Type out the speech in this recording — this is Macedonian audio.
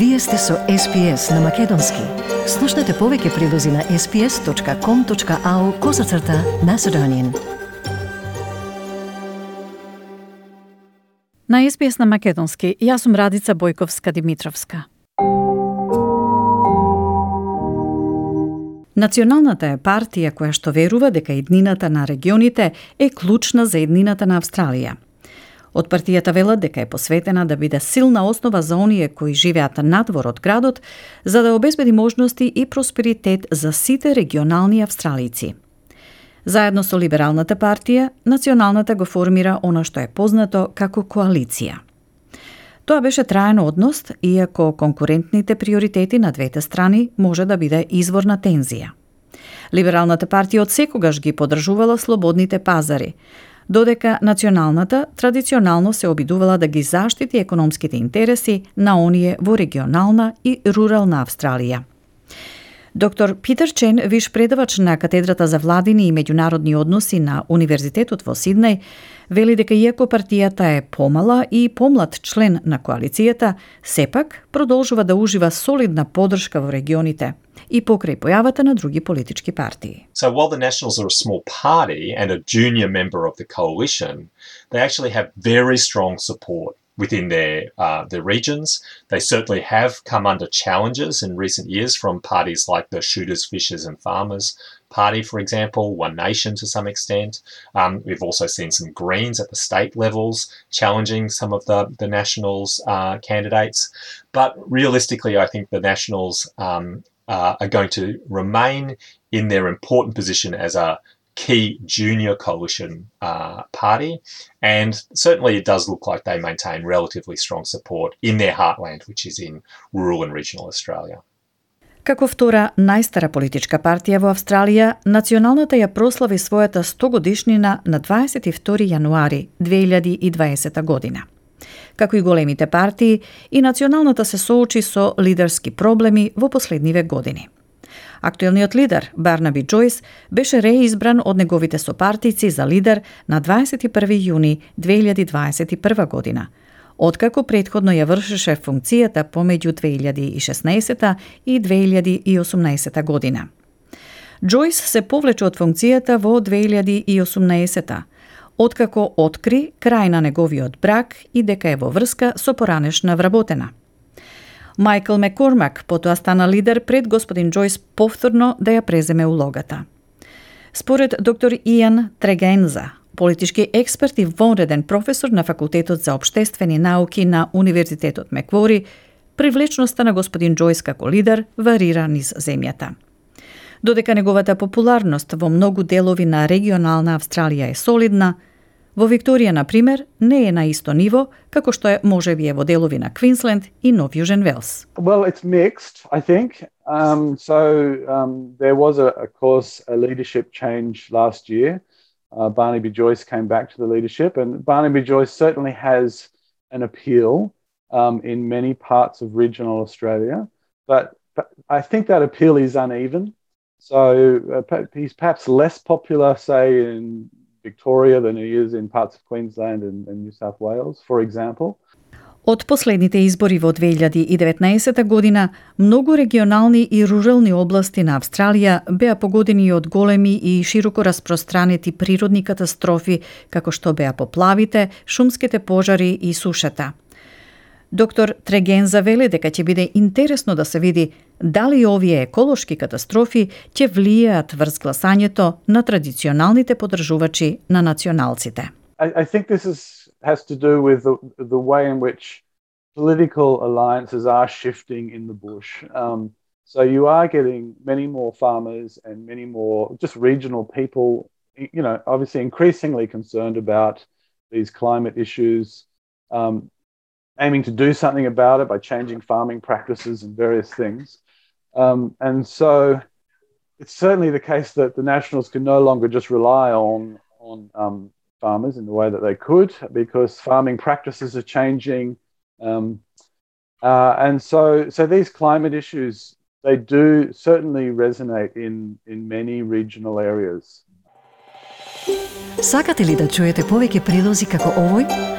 Вие сте со SPS на Македонски. Слушнете повеќе прилози на sps.com.au козацрта на Седонин. На SPS на Македонски, јас сум Радица Бојковска-Димитровска. Националната е партија која што верува дека еднината на регионите е клучна за еднината на Австралија – Од партијата велат дека е посветена да биде силна основа за оние кои живеат надвор од градот, за да обезбеди можности и просперитет за сите регионални австралици. Заедно со Либералната партија, Националната го формира она што е познато како коалиција. Тоа беше траен однос, иако конкурентните приоритети на двете страни може да биде извор на тензија. Либералната партија од секогаш ги подржувала слободните пазари, додека националната традиционално се обидувала да ги заштити економските интереси на оние во регионална и рурална Австралија. Доктор Питер Чен, виш предавач на катедрата за владини и меѓународни односи на Универзитетот во Сиднеј, вели дека иако партијата е помала и помлад член на коалицијата, сепак продолжува да ужива солидна поддршка во регионите – и покрај појавата на други политички партии. So while the Nationals are a small party and a junior member of the coalition, they actually have very strong support within their uh, their regions. They certainly have come under challenges in recent years from parties like the Shooters, Fishers, and Farmers Party, for example, One Nation to some extent. Um, we've also seen some Greens at the state levels challenging some of the the Nationals uh, candidates. But realistically, I think the Nationals um, uh, are going to remain in their important position as a key junior coalition uh, party. And certainly it does look like they maintain relatively strong support in their heartland, which is in rural and regional Australia. Како втора најстара политичка партија во Австралија, Националната ја прослави својата 100 годишнина на 22 јануари 2020 година. Како и големите партии, и националната се соочи со лидерски проблеми во последниве години. Актуелниот лидер, Барнаби Джойс, беше реизбран од неговите сопартици за лидер на 21 јуни 2021 година, откако предходно ја вршеше функцијата помеѓу 2016 и 2018 година. Джойс се повлече од функцијата во 2018 откако откри крај на неговиот брак и дека е во врска со поранешна вработена. Майкл Мекормак потоа стана лидер пред господин Джойс повторно да ја преземе улогата. Според доктор Иан Трегенза, политички експерт и вонреден професор на Факултетот за обштествени науки на Универзитетот Меквори, привлечноста на господин Джойс како лидер варира низ земјата. Додека неговата популарност во многу делови на регионална Австралија е солидна, Во Викторија, на пример, не е на исто ниво како што е можеби е во делови на Квинсленд и Нов Јужен Велс. Well, it's mixed, I think. Um, so um, there was, a, of course, a leadership change last year. Uh, Barnaby Joyce came back to the leadership, and Barnaby Joyce certainly has an appeal um, in many parts of regional Australia, but, but I think that appeal is uneven. So uh, he's perhaps less popular, say, in Victoria than he is in parts of Queensland and, and New South Wales, for example. Од последните избори во 2019 година, многу регионални и рурални области на Австралија беа погодени од големи и широко распространети природни катастрофи, како што беа поплавите, шумските пожари и сушата. Доктор Трегенза завели дека ќе биде интересно да се види дали овие еколошки катастрофи ќе влијаат врз гласањето на традиционалните подржувачи на националците. I, I think this is, has to do with the, the way in which political alliances are shifting in the bush. Um, so you are getting many more farmers and many more just regional people, you know, obviously increasingly concerned about these climate issues. Um, aiming to do something about it by changing farming practices and various things. Um, and so it's certainly the case that the Nationals can no longer just rely on, on um, farmers in the way that they could because farming practices are changing. Um, uh, and so, so these climate issues, they do certainly resonate in, in many regional areas. Сакате ли да чуете повеќе прилози како овој?